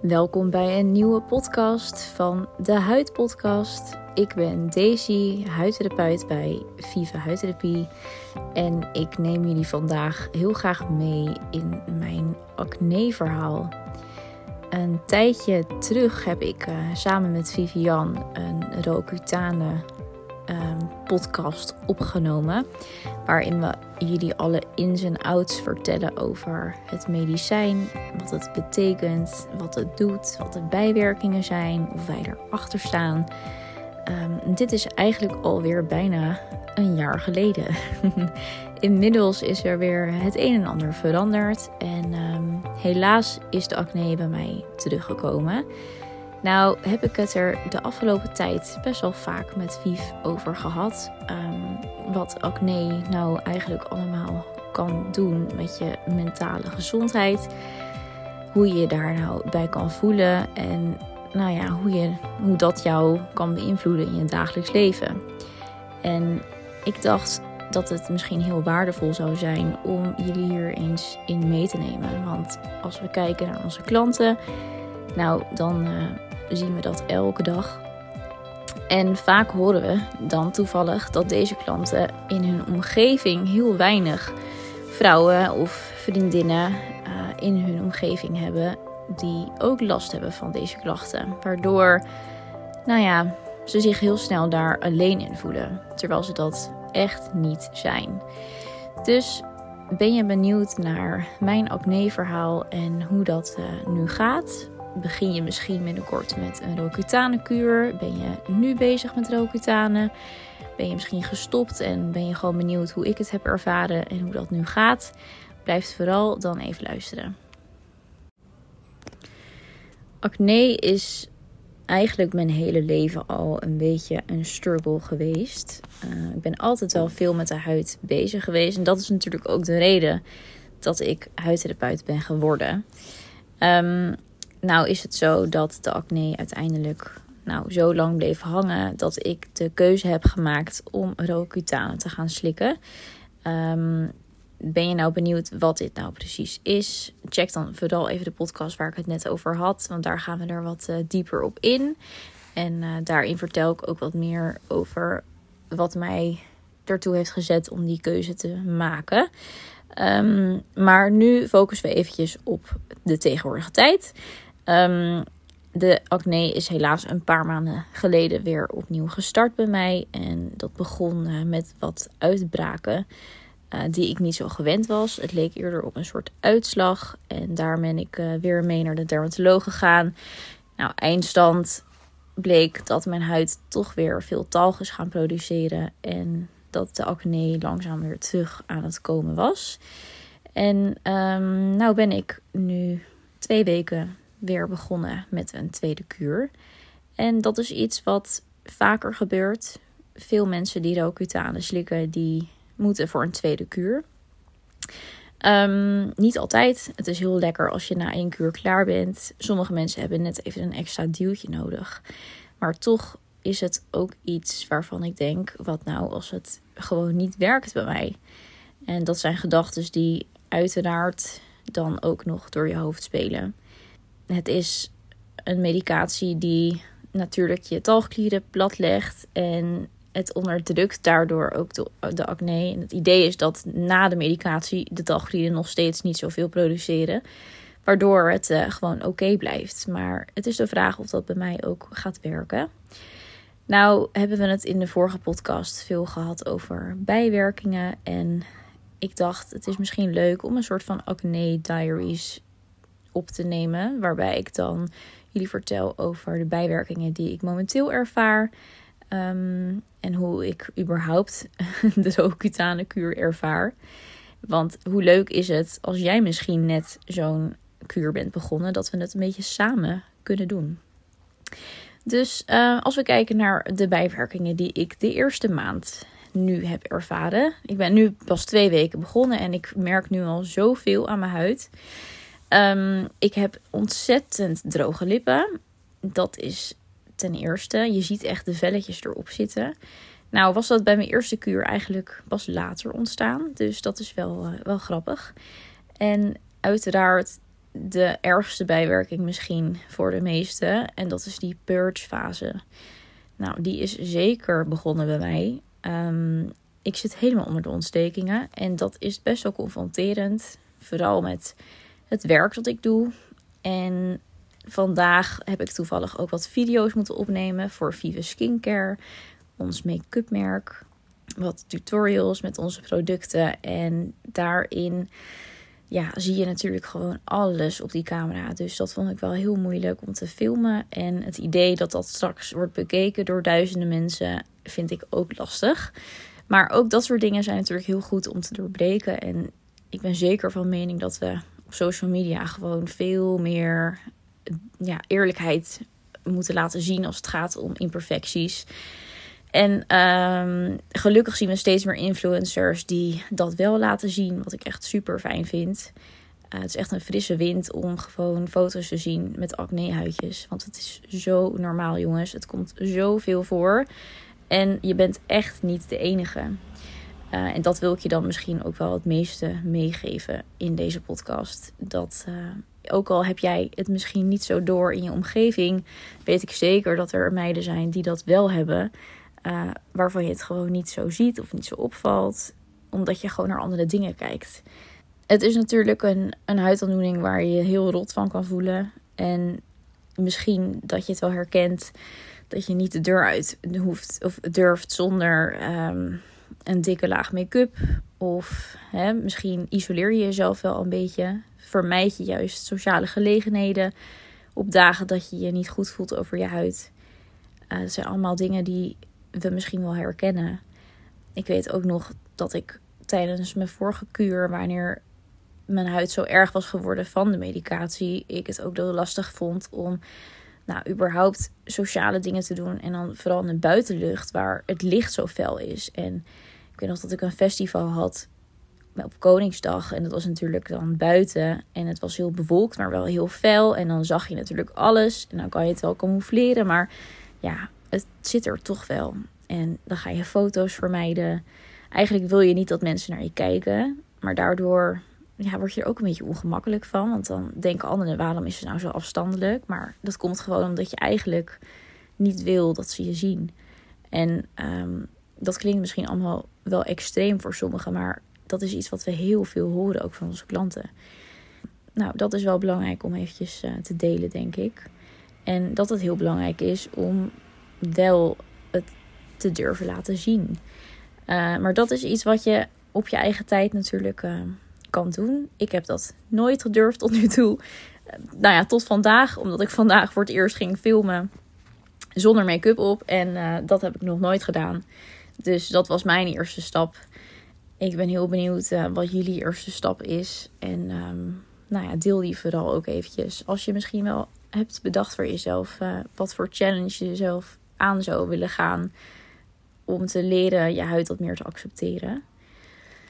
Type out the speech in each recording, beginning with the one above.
Welkom bij een nieuwe podcast van de Huidpodcast. Ik ben Daisy, huidtherapeut bij Viva Huidtherapie. En ik neem jullie vandaag heel graag mee in mijn acne-verhaal. Een tijdje terug heb ik uh, samen met Vivian een Rocutane um, podcast opgenomen. Waarin we jullie alle ins en outs vertellen over het medicijn. Wat het betekent, wat het doet, wat de bijwerkingen zijn, of wij erachter staan. Um, dit is eigenlijk alweer bijna een jaar geleden. Inmiddels is er weer het een en ander veranderd. En um, helaas is de acne bij mij teruggekomen. Nou heb ik het er de afgelopen tijd best wel vaak met Vief over gehad. Um, wat acne nou eigenlijk allemaal kan doen met je mentale gezondheid. Hoe je daar nou bij kan voelen. En nou ja, hoe, je, hoe dat jou kan beïnvloeden in je dagelijks leven. En ik dacht dat het misschien heel waardevol zou zijn om jullie hier eens in mee te nemen. Want als we kijken naar onze klanten, nou dan uh, zien we dat elke dag. En vaak horen we dan toevallig dat deze klanten in hun omgeving heel weinig vrouwen of vriendinnen uh, in hun omgeving hebben die ook last hebben van deze klachten. Waardoor, nou ja, ze zich heel snel daar alleen in voelen. Terwijl ze dat echt niet zijn. Dus ben je benieuwd naar mijn acne-verhaal en hoe dat uh, nu gaat? Begin je misschien binnenkort met een Roaccutane-kuur? Ben je nu bezig met Roaccutane? Ben je misschien gestopt en ben je gewoon benieuwd hoe ik het heb ervaren en hoe dat nu gaat? Blijf vooral dan even luisteren. Acne is eigenlijk mijn hele leven al een beetje een struggle geweest. Uh, ik ben altijd wel veel met de huid bezig geweest. En dat is natuurlijk ook de reden dat ik huidtherapeut ben geworden. Um, nou is het zo dat de acne uiteindelijk nou, zo lang bleef hangen dat ik de keuze heb gemaakt om Roaccutane te gaan slikken. Um, ben je nou benieuwd wat dit nou precies is? Check dan vooral even de podcast waar ik het net over had, want daar gaan we er wat uh, dieper op in. En uh, daarin vertel ik ook wat meer over wat mij ertoe heeft gezet om die keuze te maken. Um, maar nu focussen we eventjes op de tegenwoordige tijd. Um, de acne is helaas een paar maanden geleden weer opnieuw gestart bij mij. En dat begon uh, met wat uitbraken. Uh, die ik niet zo gewend was. Het leek eerder op een soort uitslag. En daar ben ik uh, weer mee naar de dermatoloog gegaan. Nou, eindstand bleek dat mijn huid toch weer veel talg is gaan produceren. En dat de acne langzaam weer terug aan het komen was. En um, nou ben ik nu twee weken weer begonnen met een tweede kuur. En dat is iets wat vaker gebeurt. Veel mensen die Roaccutane slikken, die moeten voor een tweede kuur. Um, niet altijd. Het is heel lekker als je na één kuur klaar bent. Sommige mensen hebben net even een extra duwtje nodig. Maar toch is het ook iets waarvan ik denk: wat nou als het gewoon niet werkt bij mij? En dat zijn gedachten die uiteraard dan ook nog door je hoofd spelen. Het is een medicatie die natuurlijk je talgklieren platlegt en het onderdrukt daardoor ook de, de acne. En het idee is dat na de medicatie de talgklieren nog steeds niet zoveel produceren. Waardoor het uh, gewoon oké blijft. Maar het is de vraag of dat bij mij ook gaat werken. Nou hebben we het in de vorige podcast veel gehad over bijwerkingen. En ik dacht het is misschien leuk om een soort van acne diaries op te nemen. Waarbij ik dan jullie vertel over de bijwerkingen die ik momenteel ervaar. Um, en hoe ik überhaupt de Roaccutane kuur ervaar. Want hoe leuk is het als jij misschien net zo'n kuur bent begonnen, dat we het een beetje samen kunnen doen. Dus uh, als we kijken naar de bijwerkingen die ik de eerste maand nu heb ervaren. Ik ben nu pas twee weken begonnen en ik merk nu al zoveel aan mijn huid. Um, ik heb ontzettend droge lippen. Dat is ten eerste. Je ziet echt de velletjes erop zitten. Nou, was dat bij mijn eerste kuur eigenlijk pas later ontstaan. Dus dat is wel, uh, wel grappig. En uiteraard de ergste bijwerking misschien voor de meesten. En dat is die purge fase. Nou, die is zeker begonnen bij mij. Ehm, ik zit helemaal onder de ontstekingen. En dat is best wel confronterend. Vooral met het werk dat ik doe. En vandaag heb ik toevallig ook wat video's moeten opnemen voor Vive Skincare, ons make-up merk. Wat tutorials met onze producten. En daarin ja, zie je natuurlijk gewoon alles op die camera. Dus dat vond ik wel heel moeilijk om te filmen. En het idee dat dat straks wordt bekeken door duizenden mensen vind ik ook lastig. Maar ook dat soort dingen zijn natuurlijk heel goed om te doorbreken. En ik ben zeker van mening dat we op social media gewoon veel meer ja, eerlijkheid moeten laten zien als het gaat om imperfecties. En um, gelukkig zien we steeds meer influencers die dat wel laten zien, wat ik echt super fijn vind. Uh, het is echt een frisse wind om gewoon foto's te zien met acne-huidjes. Want het is zo normaal, jongens. Het komt zoveel voor. En je bent echt niet de enige. Uh, en dat wil ik je dan misschien ook wel het meeste meegeven in deze podcast. Dat uh, ook al heb jij het misschien niet zo door in je omgeving, weet ik zeker dat er meiden zijn die dat wel hebben. Uh, waarvan je het gewoon niet zo ziet of niet zo opvalt, omdat je gewoon naar andere dingen kijkt. Het is natuurlijk een, een huidaandoening waar je heel rot van kan voelen. En misschien dat je het wel herkent dat je niet de deur uit hoeft of durft zonder um, een dikke laag make-up. Of hè, misschien isoleer je jezelf wel een beetje. Vermijd je juist sociale gelegenheden op dagen dat je je niet goed voelt over je huid. Uh, zijn allemaal dingen die we misschien wel herkennen. Ik weet ook nog dat ik tijdens mijn vorige kuur, wanneer mijn huid zo erg was geworden van de medicatie, ik het ook heel lastig vond om nou, überhaupt sociale dingen te doen. En dan vooral in de buitenlucht, waar het licht zo fel is. En ik weet nog dat ik een festival had op Koningsdag. En dat was natuurlijk dan buiten. En het was heel bewolkt, maar wel heel fel. En dan zag je natuurlijk alles. En dan kan je het wel camoufleren. Maar ja, het zit er toch wel. En dan ga je foto's vermijden. Eigenlijk wil je niet dat mensen naar je kijken. Maar daardoor ja, word je er ook een beetje ongemakkelijk van. Want dan denken anderen, waarom is ze nou zo afstandelijk? Maar dat komt gewoon omdat je eigenlijk niet wil dat ze je zien. En um, dat klinkt misschien allemaal wel extreem voor sommigen. Maar dat is iets wat we heel veel horen, ook van onze klanten. Nou, dat is wel belangrijk om eventjes uh, te delen, denk ik. En dat het heel belangrijk is om wel het te durven laten zien. Uh, maar dat is iets wat je op je eigen tijd natuurlijk uh, kan doen. Ik heb dat nooit gedurfd tot nu toe. Uh, nou ja, tot vandaag, omdat ik vandaag voor het eerst ging filmen zonder make-up op. En dat heb ik nog nooit gedaan. Dus dat was mijn eerste stap. Ik ben heel benieuwd wat jullie eerste stap is. En um, nou ja, deel die vooral ook eventjes. Als je misschien wel hebt bedacht voor jezelf wat voor challenge je jezelf aan zou willen gaan om te leren je huid wat meer te accepteren.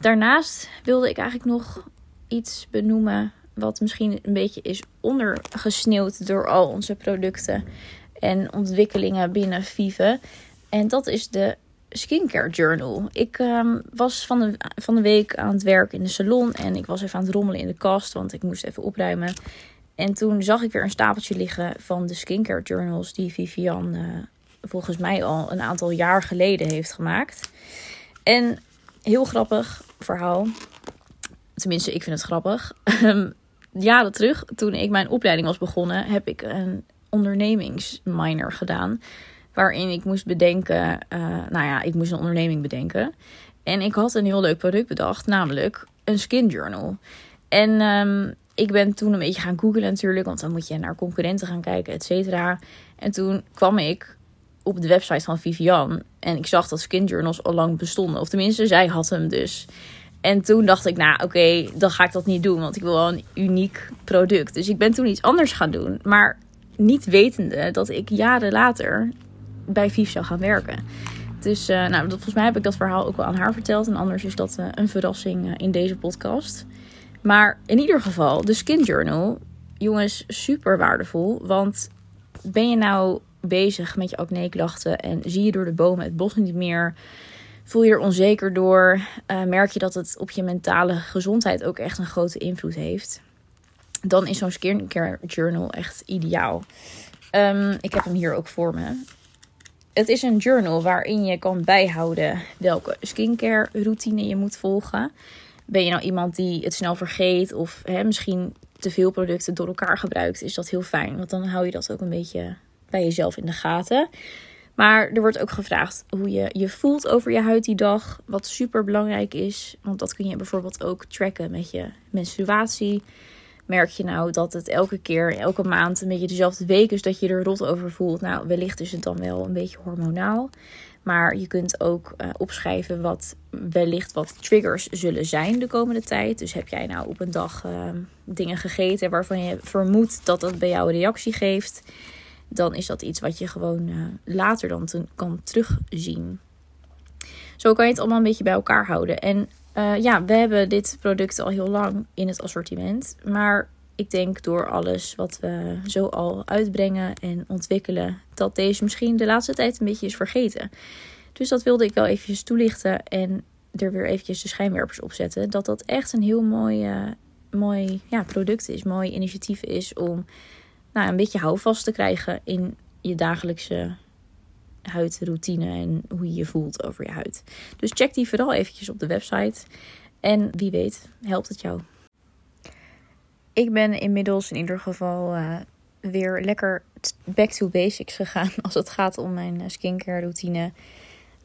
Daarnaast wilde ik eigenlijk nog iets benoemen wat misschien een beetje is ondergesneeuwd door al onze producten en ontwikkelingen binnen Vive. En dat is de Skincare Journal. Ik um, was van de, van de week aan het werk in de salon en ik was even aan het rommelen in de kast, want ik moest even opruimen. En toen zag ik weer een stapeltje liggen van de Skincare Journals die Vivian uh, volgens mij al een aantal jaar geleden heeft gemaakt. En heel grappig verhaal. Tenminste, ik vind het grappig. Ehm, jaren terug, toen ik mijn opleiding was begonnen, heb ik een ondernemingsminor gedaan. Waarin ik moest bedenken, uh, nou ja, ik moest een onderneming bedenken. En ik had een heel leuk product bedacht, namelijk een skin journal. En um, ik ben toen een beetje gaan googlen natuurlijk, want dan moet je naar concurrenten gaan kijken, et cetera. En toen kwam ik op de website van Vivian. En ik zag dat skin journals al lang bestonden. Of tenminste, zij had hem dus. En toen dacht ik, nou oké, dan ga ik dat niet doen. Want ik wil wel een uniek product. Dus ik ben toen iets anders gaan doen. Maar niet wetende dat ik jaren later bij Viv zou gaan werken. Dus uh, nou, volgens mij heb ik dat verhaal ook wel aan haar verteld. En anders is dat uh, een verrassing uh, in deze podcast. Maar in ieder geval, de Skin Journal, jongens, super waardevol. Want ben je nou bezig met je acne-klachten en zie je door de bomen het bos niet meer, voel je er onzeker door, uh, merk je dat het op je mentale gezondheid ook echt een grote invloed heeft. dan is zo'n skincare journal echt ideaal. Ehm, ik heb hem hier ook voor me. Het is een journal waarin je kan bijhouden welke skincare routine je moet volgen. Ben je nou iemand die het snel vergeet of hè, misschien te veel producten door elkaar gebruikt, is dat heel fijn. Want dan hou je dat ook een beetje bij jezelf in de gaten. Maar er wordt ook gevraagd hoe je je voelt over je huid die dag. Wat super belangrijk is. Want dat kun je bijvoorbeeld ook tracken met je menstruatie. Merk je nou dat het elke keer, elke maand een beetje dezelfde week is dat je er rot over voelt? Nou, wellicht is het dan wel een beetje hormonaal. Maar je kunt ook uh, opschrijven wat wellicht wat triggers zullen zijn de komende tijd. Dus heb jij nou op een dag uh, dingen gegeten waarvan je vermoedt dat dat bij jou een reactie geeft, dan is dat iets wat je gewoon uh, later dan te, kan terugzien. Zo kan je het allemaal een beetje bij elkaar houden. En ja, we hebben dit product al heel lang in het assortiment. Maar ik denk door alles wat we zo al uitbrengen en ontwikkelen, dat deze misschien de laatste tijd een beetje is vergeten. Dus dat wilde ik wel eventjes toelichten en er weer eventjes de schijnwerpers op zetten. Dat dat echt een heel mooi, uh, mooi ja, product is, mooi initiatief is om nou, een beetje houvast te krijgen in je dagelijkse huidroutine en hoe je je voelt over je huid. Dus check die vooral eventjes op de website. En wie weet, helpt het jou. Ik ben inmiddels in ieder geval uh, weer lekker back to basics gegaan als het gaat om mijn eh, skincare routine.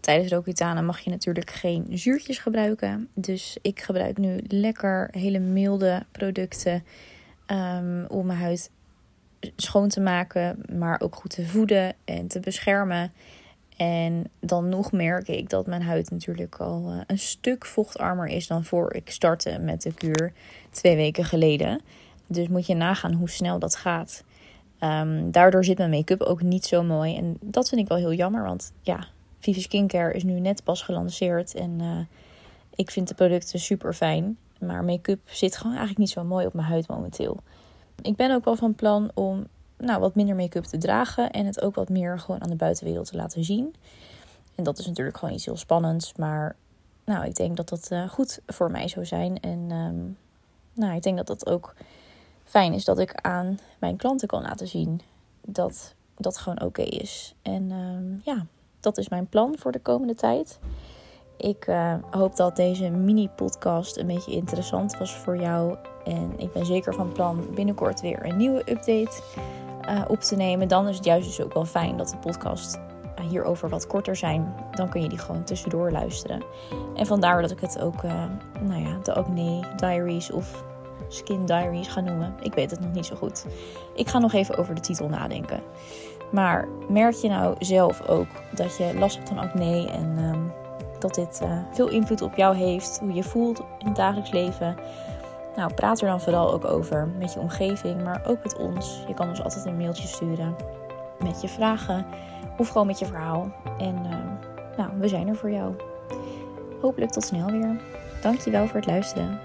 Tijdens Roaccutane mag je natuurlijk geen zuurtjes gebruiken. Dus ik gebruik nu lekker hele milde producten um, om mijn huid schoon te maken, maar ook goed te voeden en te beschermen. En dan nog merk ik dat mijn huid natuurlijk al uh, een stuk vochtarmer is dan voor ik startte met de kuur twee weken geleden. Dus moet je nagaan hoe snel dat gaat. Um, daardoor zit mijn make-up ook niet zo mooi. En dat vind ik wel heel jammer, want ja, Vivi Skincare is nu net pas gelanceerd. En uh, ik vind de producten super fijn. Maar make-up zit gewoon eigenlijk niet zo mooi op mijn huid momenteel. Ik ben ook wel van plan om nou, wat minder make-up te dragen. En het ook wat meer gewoon aan de buitenwereld te laten zien. En dat is natuurlijk gewoon iets heel spannends. Maar nou, ik denk dat dat uh, goed voor mij zou zijn. En um, nou, ik denk dat dat ook fijn is dat ik aan mijn klanten kan laten zien dat dat gewoon oké is. En uh, ja, dat is mijn plan voor de komende tijd. Ik uh, hoop dat deze mini-podcast een beetje interessant was voor jou. En ik ben zeker van plan binnenkort weer een nieuwe update uh, op te nemen. Dan is het juist dus ook wel fijn dat de podcast hierover wat korter zijn. Dan kun je die gewoon tussendoor luisteren. En vandaar dat ik het ook, uh, nou ja, de Acne Diaries of Skin Diaries ga noemen. Ik weet het nog niet zo goed. Ik ga nog even over de titel nadenken. Maar merk je nou zelf ook dat je last hebt van acne en um, dat dit veel invloed op jou heeft, hoe je voelt in het dagelijks leven? Nou, praat er dan vooral ook over met je omgeving, maar ook met ons. Je kan ons altijd een mailtje sturen met je vragen of gewoon met je verhaal. En uh, nou, we zijn er voor jou. Hopelijk tot snel weer. Dankjewel voor het luisteren.